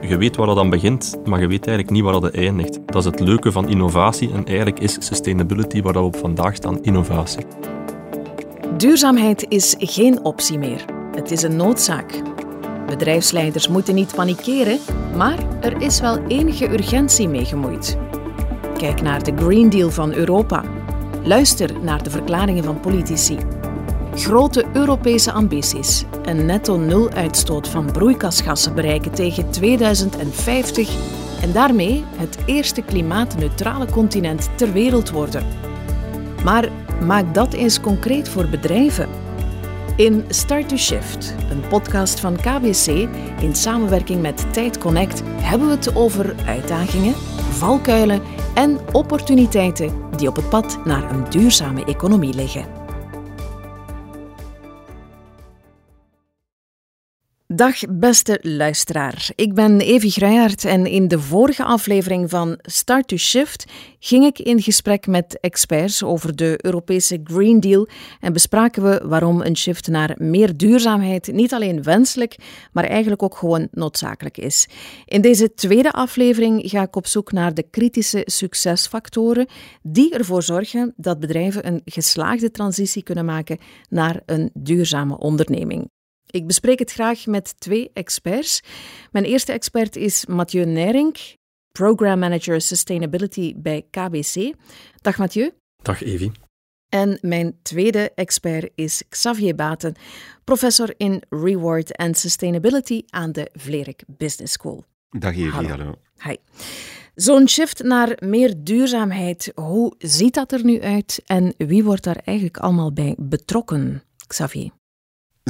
Je weet waar dat dan begint, maar je weet eigenlijk niet waar dat eindigt. Dat is het leuke van innovatie en eigenlijk is sustainability waar we op vandaag staan, innovatie. Duurzaamheid is geen optie meer. Het is een noodzaak. Bedrijfsleiders moeten niet panikeren, maar er is wel enige urgentie mee gemoeid. Kijk naar de Green Deal van Europa. Luister naar de verklaringen van politici. Grote Europese ambities. Een netto-nul-uitstoot van broeikasgassen bereiken tegen 2050 en daarmee het eerste klimaatneutrale continent ter wereld worden. Maar maak dat eens concreet voor bedrijven. In Start to Shift, een podcast van KBC in samenwerking met Tijd Connect, hebben we het over uitdagingen, valkuilen en opportuniteiten die op het pad naar een duurzame economie liggen. Dag beste luisteraar. Ik ben Evi Gruijaert en in de vorige aflevering van Start to Shift ging ik in gesprek met experts over de Europese Green Deal en bespraken we waarom een shift naar meer duurzaamheid niet alleen wenselijk, maar eigenlijk ook gewoon noodzakelijk is. In deze tweede aflevering ga ik op zoek naar de kritische succesfactoren die ervoor zorgen dat bedrijven een geslaagde transitie kunnen maken naar een duurzame onderneming. Ik bespreek het graag met twee experts. Mijn eerste expert is Mathieu Nering, Program Manager Sustainability bij KBC. Dag Mathieu. Dag Evie. En mijn tweede expert is Xavier Baten, professor in Reward and Sustainability aan de Vlerik Business School. Dag Evie, hallo. hallo. Hi. Zo'n shift naar meer duurzaamheid, hoe ziet dat er nu uit en wie wordt daar eigenlijk allemaal bij betrokken, Xavier?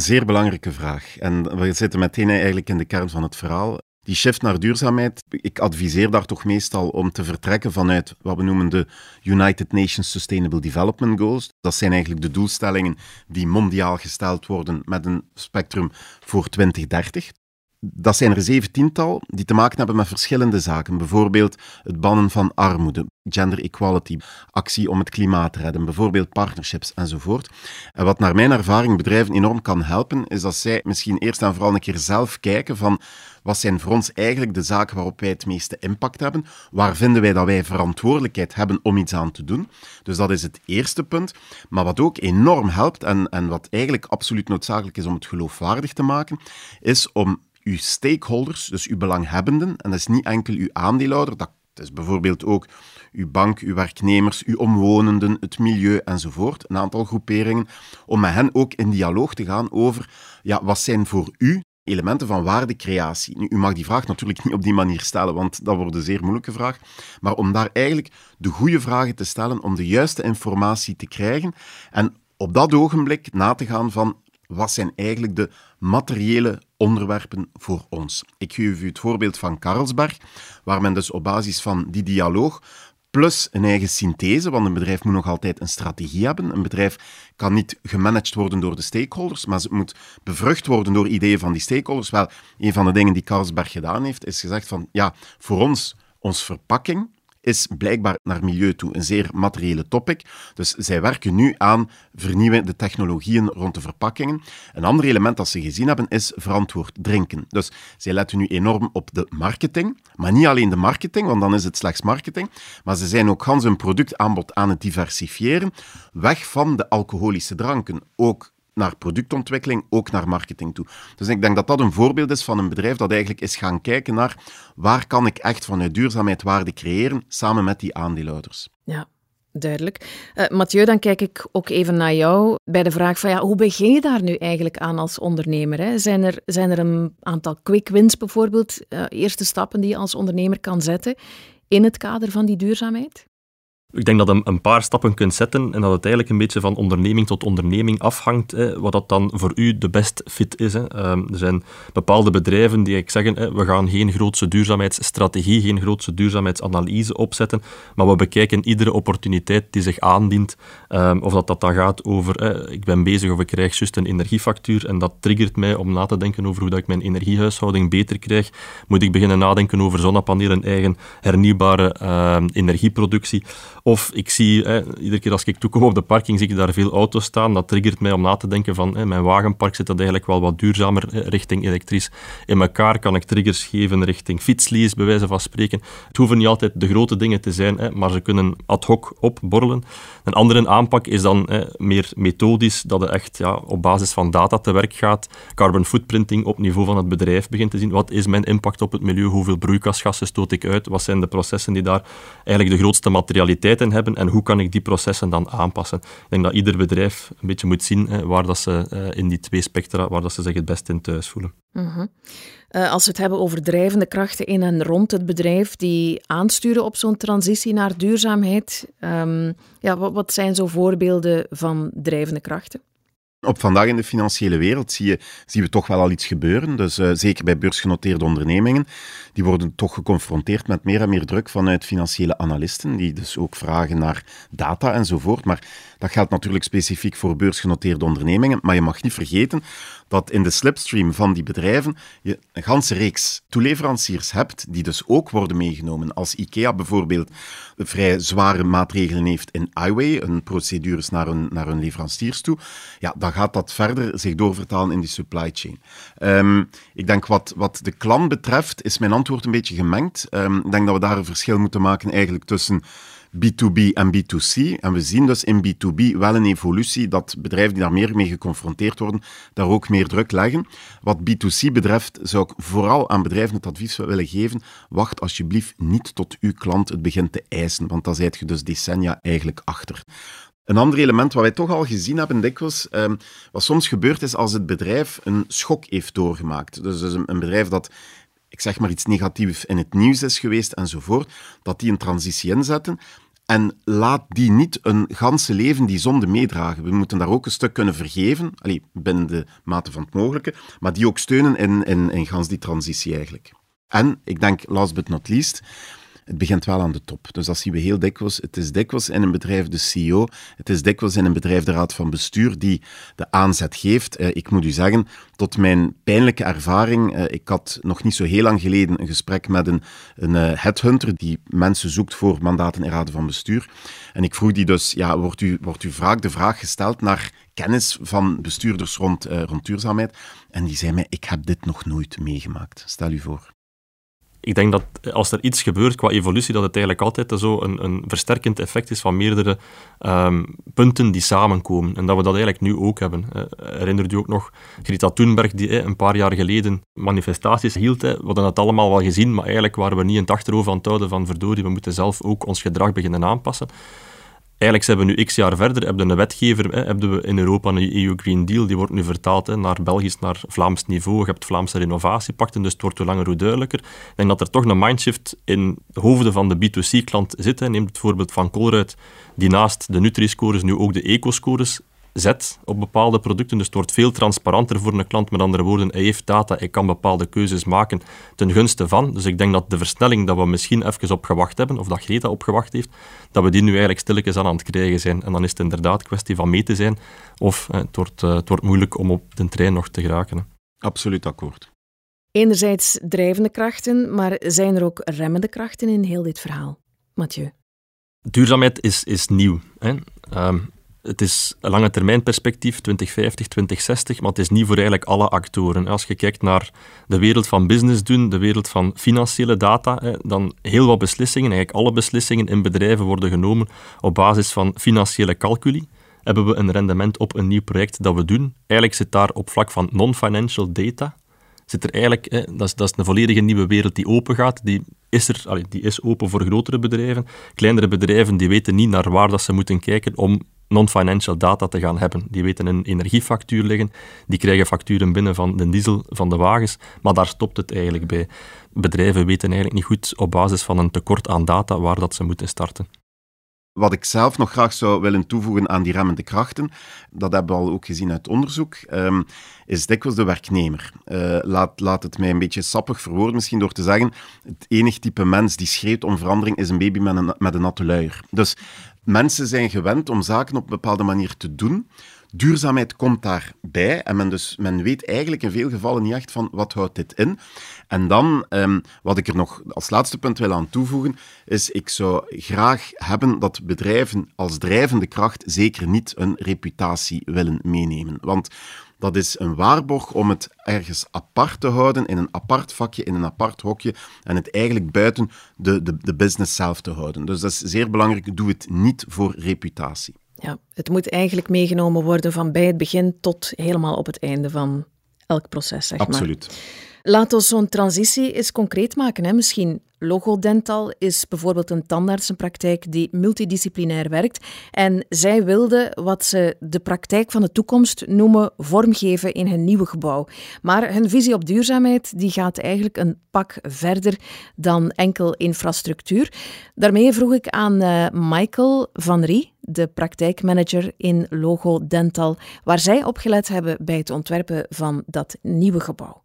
Zeer belangrijke vraag. En we zitten meteen eigenlijk in de kern van het verhaal. Die shift naar duurzaamheid, ik adviseer daar toch meestal om te vertrekken vanuit wat we noemen de United Nations Sustainable Development Goals. Dat zijn eigenlijk de doelstellingen die mondiaal gesteld worden met een spectrum voor 2030 dat zijn er zeventiental die te maken hebben met verschillende zaken. Bijvoorbeeld het bannen van armoede, gender equality, actie om het klimaat te redden, bijvoorbeeld partnerships enzovoort. En wat naar mijn ervaring bedrijven enorm kan helpen, is dat zij misschien eerst en vooral een keer zelf kijken van wat zijn voor ons eigenlijk de zaken waarop wij het meeste impact hebben? Waar vinden wij dat wij verantwoordelijkheid hebben om iets aan te doen? Dus dat is het eerste punt. Maar wat ook enorm helpt en, en wat eigenlijk absoluut noodzakelijk is om het geloofwaardig te maken, is om uw stakeholders, dus uw belanghebbenden, en dat is niet enkel uw aandeelhouder, dat is bijvoorbeeld ook uw bank, uw werknemers, uw omwonenden, het milieu enzovoort, een aantal groeperingen, om met hen ook in dialoog te gaan over ja, wat zijn voor u elementen van waardecreatie. Nu, u mag die vraag natuurlijk niet op die manier stellen, want dat wordt een zeer moeilijke vraag, maar om daar eigenlijk de goede vragen te stellen, om de juiste informatie te krijgen en op dat ogenblik na te gaan van wat zijn eigenlijk de materiële onderwerpen voor ons. Ik geef u het voorbeeld van Carlsberg, waar men dus op basis van die dialoog plus een eigen synthese, want een bedrijf moet nog altijd een strategie hebben. Een bedrijf kan niet gemanaged worden door de stakeholders, maar het moet bevrucht worden door ideeën van die stakeholders. Wel, een van de dingen die Carlsberg gedaan heeft, is gezegd van, ja, voor ons, ons verpakking, is blijkbaar naar milieu toe een zeer materiële topic. Dus zij werken nu aan vernieuwende technologieën rond de verpakkingen. Een ander element dat ze gezien hebben is verantwoord drinken. Dus zij letten nu enorm op de marketing, maar niet alleen de marketing, want dan is het slechts marketing, maar ze zijn ook gans hun productaanbod aan het diversifiëren, weg van de alcoholische dranken. Ook naar productontwikkeling, ook naar marketing toe. Dus ik denk dat dat een voorbeeld is van een bedrijf dat eigenlijk is gaan kijken naar waar kan ik echt vanuit duurzaamheid waarde creëren, samen met die aandeelhouders. Ja, duidelijk. Uh, Mathieu, dan kijk ik ook even naar jou bij de vraag van ja, hoe begin je daar nu eigenlijk aan als ondernemer? Hè? Zijn, er, zijn er een aantal quick wins bijvoorbeeld, uh, eerste stappen die je als ondernemer kan zetten in het kader van die duurzaamheid? Ik denk dat je een paar stappen kunt zetten en dat het eigenlijk een beetje van onderneming tot onderneming afhangt, hè, wat dat dan voor u de best fit is. Hè. Ehm, er zijn bepaalde bedrijven die ik zeggen, hè, we gaan geen grootse duurzaamheidsstrategie, geen grootse duurzaamheidsanalyse opzetten, maar we bekijken iedere opportuniteit die zich aandient. Um, of dat dat dan gaat over, ik ben bezig of ik krijg juist een energiefactuur en dat triggert mij om na te denken over hoe dat ik mijn energiehuishouding beter krijg. Moet ik beginnen nadenken over zonnepanelen, eigen hernieuwbare uh, energieproductie Of ik zie, iedere keer als ik toekom op de parking, zie ik daar veel auto's staan. Dat triggert mij om na te denken van, mijn wagenpark zit dat eigenlijk wel wat duurzamer richting elektrisch in elkaar. Kan ik triggers geven richting fietslease, bij wijze van spreken. Het hoeven niet altijd de grote dingen te zijn, maar ze kunnen ad hoc opborrelen. Een andere aanpak is dan meer methodisch, dat je echt ja, op basis van data te werk gaat. Carbon footprinting op niveau van het bedrijf begint te zien. Wat is mijn impact op het milieu? Hoeveel broeikasgassen stoot ik uit? Wat zijn de processen die daar eigenlijk de grootste materialiteit in hebben? En hoe kan ik die processen dan aanpassen? Ik denk dat ieder bedrijf een beetje moet zien waar dat ze eh, in die twee spectra, waar dat ze zich het best in thuis voelen. Mhm. Eh, als we het hebben over drijvende krachten in en rond het bedrijf die aansturen op zo'n transitie naar duurzaamheid, um, ja, wat, wat zijn zo voorbeelden van drijvende krachten? Op vandaag in de financiële wereld zie je, zien we toch wel al iets gebeuren. Dus uh, zeker bij beursgenoteerde ondernemingen, die worden toch geconfronteerd met meer en meer druk vanuit financiële analisten, die dus ook vragen naar data enzovoort. Maar dat geldt natuurlijk specifiek voor beursgenoteerde ondernemingen. Maar je mag niet vergeten dat in de slipstream van die bedrijven je een ganse reeks toeleveranciers hebt die dus ook worden meegenomen. Als IKEA bijvoorbeeld vrij zware maatregelen heeft in iWay, een procedures naar hun, naar hun leveranciers toe, ja, dan gaat dat verder zich doorvertalen in die supply chain. Um, ik denk wat, wat de klant betreft, is mijn antwoord een beetje gemengd. Um, ik denk dat we daar een verschil moeten maken eigenlijk tussen B2B en B2C. En we zien dus in B2B wel een evolutie dat bedrijven die daar meer mee geconfronteerd worden, daar ook meer druk leggen. Wat B2C betreft zou ik vooral aan bedrijven het advies willen geven, wacht alsjeblieft niet tot uw klant het begint te eisen, want dan zijt je dus decennia eigenlijk achter. Een ander element wat wij toch al gezien hebben dikwijls, um, wat soms gebeurt is als het bedrijf een schok heeft doorgemaakt. Dus, dus een, een bedrijf dat ik zeg maar iets negatiefs in het nieuws is geweest enzovoort, dat die een transitie inzetten. En laat die niet een ganse leven die zonde meedragen. We moeten daar ook een stuk kunnen vergeven, allee, binnen de mate van het mogelijke, maar die ook steunen in, in, in gans die transitie eigenlijk. En, ik denk, last but not least, het begint wel aan de top. Dus dat zien we heel dikwijls. Het is dikwijls in een bedrijf de CEO, het is dikwijls in een bedrijf de raad van bestuur die de aanzet geeft. Eh, ik moet u zeggen, tot mijn pijnlijke ervaring, eh, ik had nog niet zo heel lang geleden een gesprek met een, een uh, headhunter die mensen zoekt voor mandaten in raden van bestuur. En ik vroeg die dus, ja, wordt u, wordt u vaak de vraag gesteld naar kennis van bestuurders rond, rond duurzaamheid? En die zei mij, ik heb dit nog nooit meegemaakt. Stel u voor ik denk dat als er iets gebeurt qua evolutie, dat het eigenlijk altijd zo een, een versterkend effect is van meerdere um, punten die samenkomen. En dat we dat eigenlijk nu ook hebben. Uh, herinnert u ook nog Greta Thunberg, die een paar jaar geleden manifestaties hield. We hadden het allemaal wel gezien, maar eigenlijk waren we niet in het achterhoofd aan het houden van verdorie, we moeten zelf ook ons gedrag beginnen aanpassen. Eigenlijk zijn we nu x jaar verder, hebben een wetgever, hè, hebben we in Europa een EU Green Deal, die wordt nu vertaald hè, naar Belgisch, naar Vlaams niveau. Je hebt Vlaamse renovatiepakten, dus het wordt hoe langer hoe duidelijker. Ik denk dat er toch een mindshift in de hoofden van de B2C-klant zit. Neem het voorbeeld van Colruyt, die naast de Nutri-scores nu ook de eco-scores zet op bepaalde producten. Dus het wordt veel transparanter voor een klant. Met andere woorden, hij heeft data, hij kan bepaalde keuzes maken ten gunste van. Dus ik denk dat de versnelling dat we misschien even op gewacht hebben, of dat Greta op gewacht heeft, dat we die nu eigenlijk stilletjes aan aan het krijgen zijn. En dan is het inderdaad kwestie van mee te zijn, of eh, het, wordt, eh, het wordt moeilijk om op de trein nog te geraken. Absoluut akkoord. Enerzijds drijvende krachten, maar zijn er ook remmende krachten in heel dit verhaal? Mathieu? Duurzaamheid is, is nieuw. Hè. Ehm, het is een lange termijn perspectief, 2050, 2060, maar het is niet voor eigenlijk alle actoren. Als je kijkt naar de wereld van business doen, de wereld van financiële data, dan heel wat beslissingen, eigenlijk alle beslissingen in bedrijven worden genomen op basis van financiële calculi. Hebben we een rendement op een nieuw project dat we doen? Eigenlijk zit daar op vlak van non-financial data, zit er eigenlijk, dat, is, dat is een volledige nieuwe wereld die open gaat. Die is, er, die is open voor grotere bedrijven. Kleinere bedrijven die weten niet naar waar dat ze moeten kijken om non-financial data te gaan hebben. Die weten een energiefactuur liggen, die krijgen facturen binnen van de diesel van de wagens, maar daar stopt het eigenlijk bij. Bedrijven weten eigenlijk niet goed op basis van een tekort aan data waar dat ze moeten starten. Wat ik zelf nog graag zou willen toevoegen aan die remmende krachten, dat hebben we al ook gezien uit onderzoek, um, is dikwijls de werknemer. Uh, laat, laat het mij een beetje sappig verwoorden, misschien door te zeggen, het enige type mens die schreeuwt om verandering is een baby met een, met een natte luier. Dus Mensen zijn gewend om zaken op een bepaalde manier te doen. Duurzaamheid komt daarbij en men, dus, men weet eigenlijk in veel gevallen niet echt van wat houdt dit in. En dan, um, wat ik er nog als laatste punt wil aan toevoegen, is ik zou graag hebben dat bedrijven als drijvende kracht zeker niet een reputatie willen meenemen. Want dat is een waarborg om het ergens apart te houden, in een apart vakje, in een apart hokje, en het eigenlijk buiten de, de, de business zelf te houden. Dus dat is zeer belangrijk. Doe het niet voor reputatie. Ja, het moet eigenlijk meegenomen worden van bij het begin tot helemaal op het einde van elk proces, zeg Absoluut. maar. Laat ons zo'n transitie eens concreet maken. Hè. Misschien Logodental is bijvoorbeeld een tandartsenpraktijk die multidisciplinair werkt. En zij wilden wat ze de praktijk van de toekomst noemen vormgeven in hun nieuwe gebouw. Maar hun visie op duurzaamheid die gaat eigenlijk een pak verder dan enkel infrastructuur. Daarmee vroeg ik aan uh, Michael van Rie, de praktijkmanager in Logo Dental, waar zij op gelet hebben bij het ontwerpen van dat nieuwe gebouw.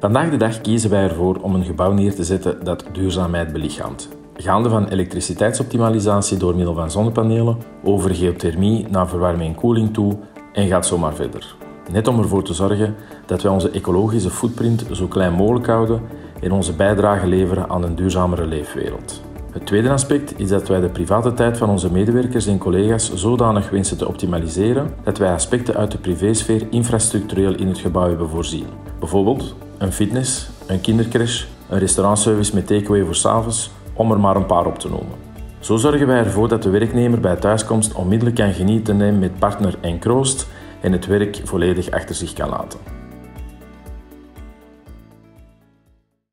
Vandaag de dag kiezen wij ervoor om een gebouw neer te zetten dat duurzaamheid belichaamt. Gaande van elektriciteitsoptimalisatie door middel van zonnepanelen, over geothermie naar verwarming en koeling toe en gaat zomaar verder. Net om ervoor te zorgen dat wij onze ecologische footprint zo klein mogelijk houden en onze bijdrage leveren aan een duurzamere leefwereld. Het tweede aspect is dat wij de private tijd van onze medewerkers en collega's zodanig wensen te optimaliseren dat wij aspecten uit de privésfeer infrastructureel in het gebouw hebben voorzien. Bijvoorbeeld een fitness, een kindercrash, een restaurantservice met takeaway voor s'avonds, om er maar een paar op te noemen. Zo zorgen wij ervoor dat de werknemer bij thuiskomst onmiddellijk kan genieten met partner en kroost en het werk volledig achter zich kan laten.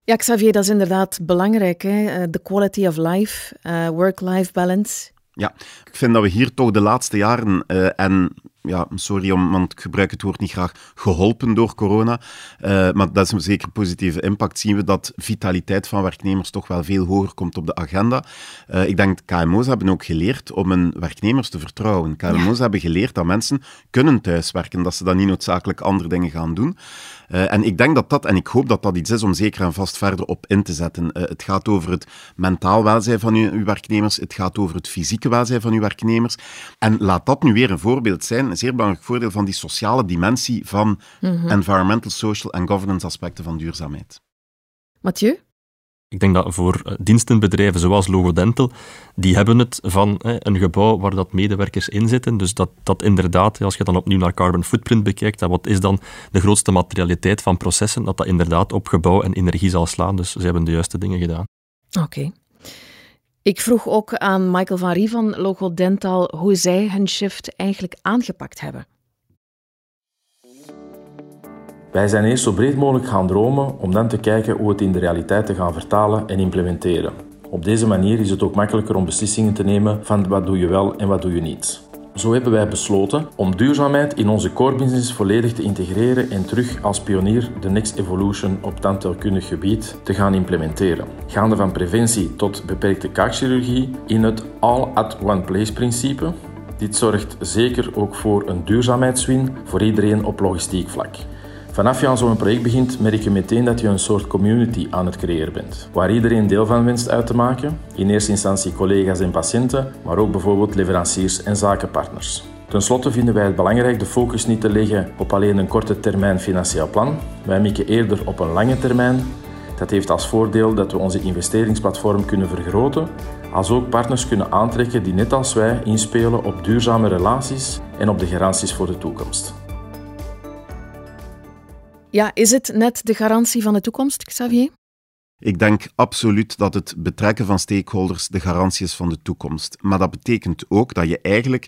Ja, Xavier, dat is inderdaad belangrijk. Hè? Eh, de quality of life, uh, work-life balance. Ja, ik vind dat we hier toch de laatste jaren, uh, en ja, sorry, om, want ik gebruik het woord niet graag, geholpen door corona. Uh, maar dat is een zeker positieve impact. Zien we dat vitaliteit van werknemers toch wel veel hoger komt op de agenda. Uh, ik denk dat KMO's hebben ook geleerd om hun werknemers te vertrouwen. KMO's ja. hebben geleerd dat mensen kunnen thuiswerken, dat ze dan niet noodzakelijk andere dingen gaan doen. Uh, en ik denk dat dat, en ik hoop dat dat iets is om zeker en vast verder op in te zetten. Het gaat over het mentaal welzijn van uw, uw, werknemers, het gaat over het fysieke welzijn van uw werknemers. En laat dat nu weer een voorbeeld zijn, een zeer belangrijk voordeel van die sociale dimensie van mm -hmm. environmental, social en governance aspecten van duurzaamheid. Mathieu? Ik denk dat voor dienstenbedrijven zoals Logodental, die hebben het van hè, een gebouw waar dat medewerkers in zitten. Dus dat, dat inderdaad, als je dan opnieuw naar carbon footprint bekijkt, dat wat is dan de grootste materialiteit van processen, dat dat inderdaad op gebouw en energie zal slaan. Dus ze hebben de juiste dingen gedaan. Oké. Okay. Ik vroeg ook aan Michael van Rie van Logodental hoe zij hun shift eigenlijk aangepakt hebben. Wij zijn eerst zo breed mogelijk gaan dromen om dan te kijken hoe het in de realiteit te gaan vertalen en implementeren. Op deze manier is het ook makkelijker om beslissingen te nemen van wat doe je wel en wat doe je niet. Zo hebben wij besloten om duurzaamheid in onze core business volledig te integreren en terug als pionier de Next Evolution op tandheelkundig gebied te gaan implementeren. Gaande van preventie tot beperkte kaakchirurgie in het all at one place principe. Dit zorgt zeker ook voor een duurzaamheidswin voor iedereen op logistiek vlak. Vanaf je aan zo'n project begint, merk je meteen dat je een soort community aan het creëren bent, waar iedereen deel van wenst uit te maken. In eerste instantie collega's en patiënten, maar ook bijvoorbeeld leveranciers en zakenpartners. Ten slotte vinden wij het belangrijk de focus niet te leggen op alleen een korte termijn financieel plan. Wij mikken eerder op een lange termijn. Dat heeft als voordeel dat we onze investeringsplatform kunnen vergroten, als ook partners kunnen aantrekken die net als wij inspelen op duurzame relaties en op de garanties voor de toekomst. Ja, is het net de garantie van de toekomst, Xavier? Ik denk absoluut dat het betrekken van stakeholders de garantie is van de toekomst. Maar dat betekent ook dat je eigenlijk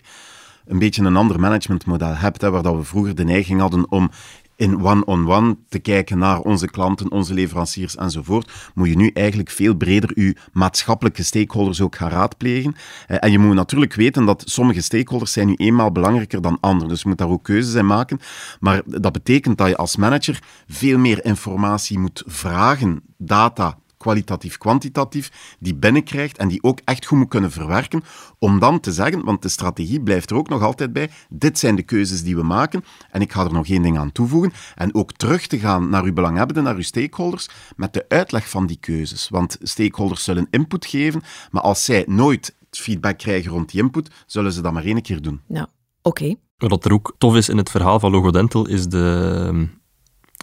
een beetje een ander managementmodel hebt, hè, waar dat we vroeger de neiging hadden om in one-on-one te kijken naar onze klanten, onze leveranciers enzovoort, moet je nu eigenlijk veel breder je maatschappelijke stakeholders ook gaan raadplegen. En je moet natuurlijk weten dat sommige stakeholders zijn nu eenmaal belangrijker dan anderen. Dus je moet daar ook keuzes in maken. Maar dat betekent dat je als manager veel meer informatie moet vragen, data, kwalitatief, kwantitatief, die binnenkrijgt en die ook echt goed moet kunnen verwerken, om dan te zeggen, want de strategie blijft er ook nog altijd bij, dit zijn de keuzes die we maken, en ik ga er nog één ding aan toevoegen, en ook terug te gaan naar uw belanghebbenden, naar uw stakeholders, met de uitleg van die keuzes. Want stakeholders zullen input geven, maar als zij nooit feedback krijgen rond die input, zullen ze dat maar één keer doen. Ja, oké. Wat er ook tof is in het verhaal van Logodental, is de,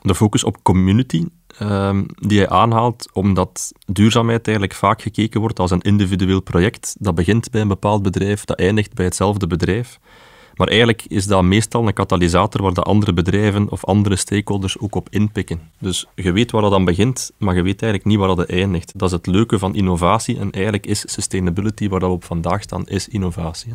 de focus op community um, die hij aanhaalt, omdat duurzaamheid eigenlijk vaak gekeken wordt als een individueel project. Dat begint bij een bepaald bedrijf, dat eindigt bij hetzelfde bedrijf. Maar eigenlijk is dat meestal een katalysator waar de andere bedrijven of andere stakeholders ook op inpikken. Dus je weet waar dat dan begint, maar je weet eigenlijk niet waar dat eindigt. Dat is het leuke van innovatie en eigenlijk is sustainability waar we op vandaag staan, is innovatie.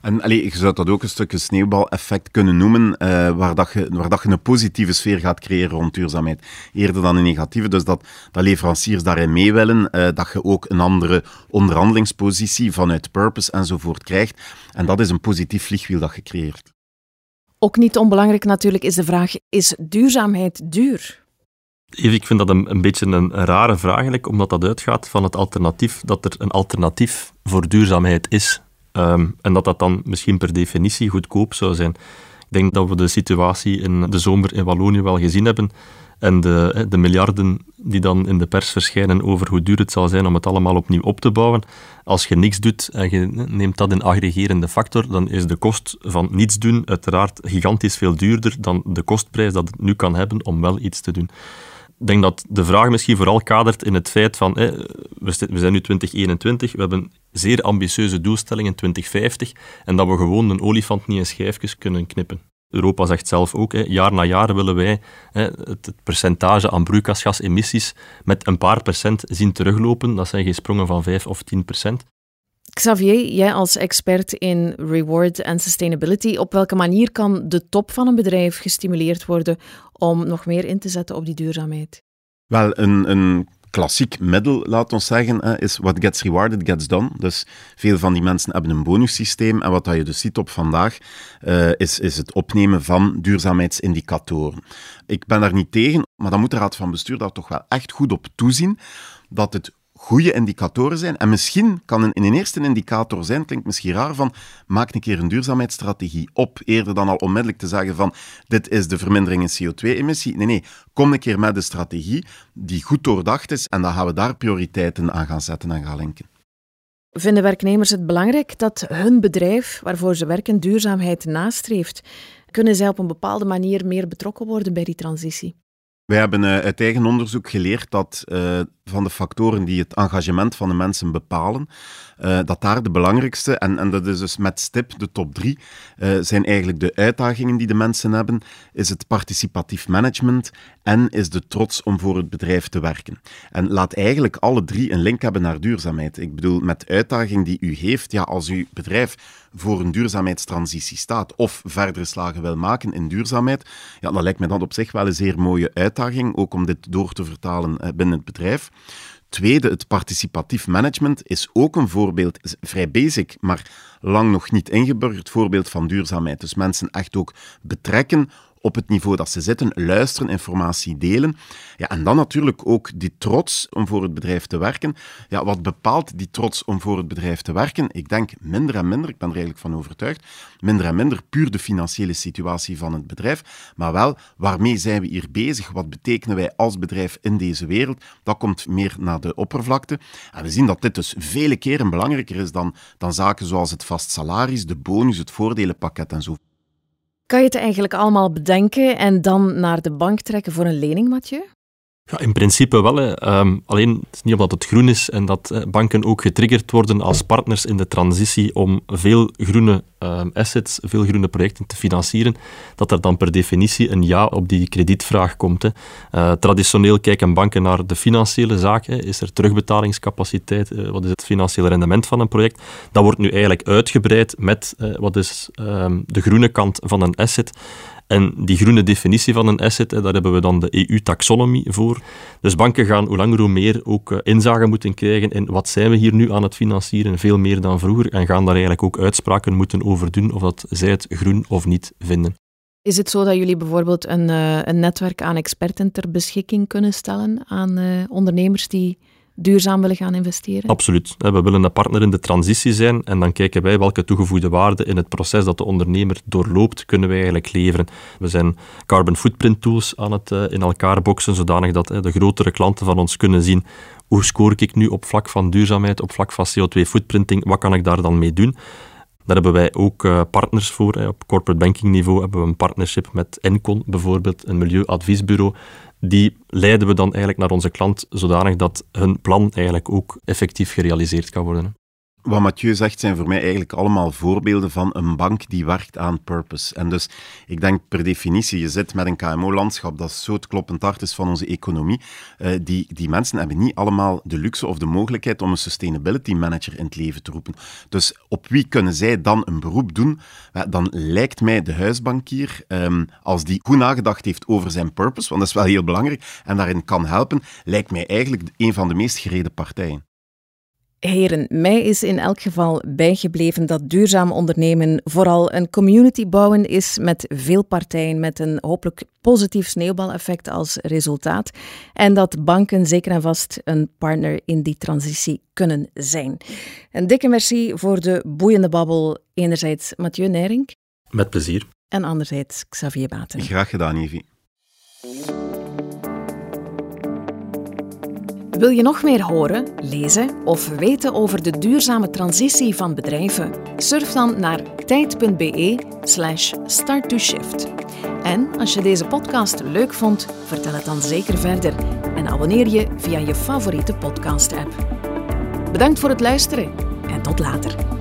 En allee, je zou dat ook een stukje sneeuwbaleffect kunnen noemen, uh, waar, dat je, waar dat je een positieve sfeer gaat creëren rond duurzaamheid, eerder dan een negatieve. Dus dat, dat leveranciers daarin mee willen, uh, dat je ook een andere onderhandelingspositie vanuit purpose enzovoort krijgt. En dat is een positief vliegwiel dat je creëert. Ook niet onbelangrijk natuurlijk is de vraag, is duurzaamheid duur? Even, ik vind dat een, een beetje een, een rare vraag eigenlijk, omdat dat uitgaat van het alternatief, dat er een alternatief voor duurzaamheid is. Ehm, en dat dat dan misschien per definitie goedkoop zou zijn. Ik denk dat we de situatie in de zomer in Wallonië wel gezien hebben. En de, de, miljarden die dan in de pers verschijnen over hoe duur het zal zijn om het allemaal opnieuw op te bouwen. Als je niks doet en je neemt dat in aggregerende factor, dan is de kost van niets doen uiteraard gigantisch veel duurder dan de kostprijs dat het nu kan hebben om wel iets te doen. Denk dat de vraag misschien vooral kadert in het feit van, we zijn nu 2021, we hebben zeer ambitieuze doelstellingen 2050 en dat we gewoon een olifant niet in schijfjes kunnen knippen. Europa zegt zelf ook, jaar na jaar willen wij het, percentage aan broeikasgasemissies met een paar procent zien teruglopen. Dat zijn geen sprongen van 5 of 10 procent. Xavier, jij als expert in reward en sustainability, op welke manier kan de top van een bedrijf gestimuleerd worden om nog meer in te zetten op die duurzaamheid? Wel, een, een klassiek middel, laat ons zeggen, is what gets rewarded gets done. Dus veel van die mensen hebben een bonussysteem. En wat je dus ziet op vandaag, uh, is, is het opnemen van duurzaamheidsindicatoren. Ik ben daar niet tegen, maar dan moet de Raad van Bestuur daar toch wel echt goed op toezien dat het goede indicatoren zijn. En misschien kan een, een eerste indicator zijn, klinkt misschien raar, van maak een keer een duurzaamheidsstrategie op, eerder dan al onmiddellijk te zeggen van dit is de vermindering in CO2-emissie. Nee, nee, kom een keer met een strategie die goed doordacht is en dan gaan we daar prioriteiten aan gaan zetten en gaan linken. Vinden werknemers het belangrijk dat hun bedrijf waarvoor ze werken duurzaamheid nastreeft? Kunnen zij op een bepaalde manier meer betrokken worden bij die transitie? Wij hebben uh, uit eigen onderzoek geleerd dat uh, van de factoren die het engagement van de mensen bepalen, uh, dat daar de belangrijkste, en, en dat is dus met stip de top drie, zijn eigenlijk de uitdagingen die de mensen hebben, is het participatief management en is de trots om voor het bedrijf te werken. En laat eigenlijk alle drie een link hebben naar duurzaamheid. Ik bedoel, met uitdaging die u heeft, ja, als uw bedrijf voor een duurzaamheidstransitie staat of verdere slagen wil maken in duurzaamheid, ja, dan lijkt mij dat op zich wel een zeer mooie uitdaging, ook om dit door te vertalen eh, binnen het bedrijf. Tweede, het participatief management is ook een voorbeeld, vrij basic, maar lang nog niet ingeburgerd voorbeeld van duurzaamheid. Dus mensen echt ook betrekken op het niveau dat ze zitten, luisteren, informatie delen. Ja, en dan natuurlijk ook die trots om voor het bedrijf te werken. Ja, wat bepaalt die trots om voor het bedrijf te werken? Ik denk minder en minder, ik ben er eigenlijk van overtuigd, minder en minder puur de financiële situatie van het bedrijf, maar wel waarmee zijn we hier bezig? Wat betekenen wij als bedrijf in deze wereld? Dat komt meer naar de oppervlakte. En we zien dat dit dus vele keren belangrijker is dan, dan zaken zoals het vast salaris, de bonus, het voordelenpakket en zo. Kan je het eigenlijk allemaal bedenken en dan naar de bank trekken voor een lening, Mathieu? Ja, in principe wel. Hè. Ehm, alleen het is niet omdat het groen is en dat eh, banken ook getriggerd worden als partners in de transitie om veel groene ehm, assets, veel groene projecten te financieren, dat er dan per definitie een ja op die kredietvraag komt. Hè. Uh, traditioneel kijken banken naar de financiële zaken. Is er terugbetalingscapaciteit? Uh, wat is het financiële rendement van een project? Dat wordt nu eigenlijk uitgebreid met wat is um, de groene kant van een asset. En die groene definitie van een asset, daar hebben we dan de EU-taxonomie voor. Dus banken gaan hoe langer hoe meer ook eh, inzage moeten krijgen in wat zijn we hier nu aan het financieren, veel meer dan vroeger, en gaan daar eigenlijk ook uitspraken moeten over doen of dat zij het groen of niet vinden. Is het zo dat jullie bijvoorbeeld een, uh, een netwerk aan experten ter beschikking kunnen stellen aan uh, ondernemers die duurzaam willen gaan investeren? Absoluut. We willen een partner in de transitie zijn en dan kijken wij welke toegevoegde waarde in het proces dat de ondernemer doorloopt, kunnen wij eigenlijk leveren. We zijn carbon footprint tools aan het eh, in elkaar boksen, zodanig dat de grotere klanten van ons kunnen zien hoe scoor ik nu op vlak van duurzaamheid, op vlak van CO2-footprinting, wat kan ik daar dan mee doen? Daar hebben wij ook eh, partners voor. Op corporate banking niveau hebben we een partnership met Encon, bijvoorbeeld, een milieuadviesbureau. Die leiden we dan eigenlijk naar onze klant, zodanig dat hun plan eigenlijk ook effectief gerealiseerd kan worden. Wat Mathieu zegt, zijn voor mij eigenlijk allemaal voorbeelden van een bank die werkt aan purpose. En dus ik denk per definitie, je zit met een KMO-landschap dat zo het kloppend hart is van onze economie. Uh, die, die mensen hebben niet allemaal de luxe of de mogelijkheid om een sustainability manager in het leven te roepen. Dus op wie kunnen zij dan een beroep doen? Dan lijkt mij de huisbankier, um, als die goed nagedacht heeft over zijn purpose, want dat is wel heel belangrijk, en daarin kan helpen, lijkt mij eigenlijk een van de meest gereden partijen. Heren, mij is in elk geval bijgebleven dat duurzaam ondernemen vooral een community bouwen is met veel partijen, met een hopelijk positief sneeuwbaleffect als resultaat. En dat banken zeker en vast een partner in die transitie kunnen zijn. Een dikke merci voor de boeiende babbel. Enerzijds Mathieu Nering. Met plezier. En anderzijds Xavier Baten. Graag gedaan, Evie. Wil je nog meer horen, lezen of weten over de duurzame transitie van bedrijven? Surf dan naar tijd.be/slash start2shift. En als je deze podcast leuk vond, vertel het dan zeker verder en abonneer je via je favoriete podcast-app. Bedankt voor het luisteren en tot later.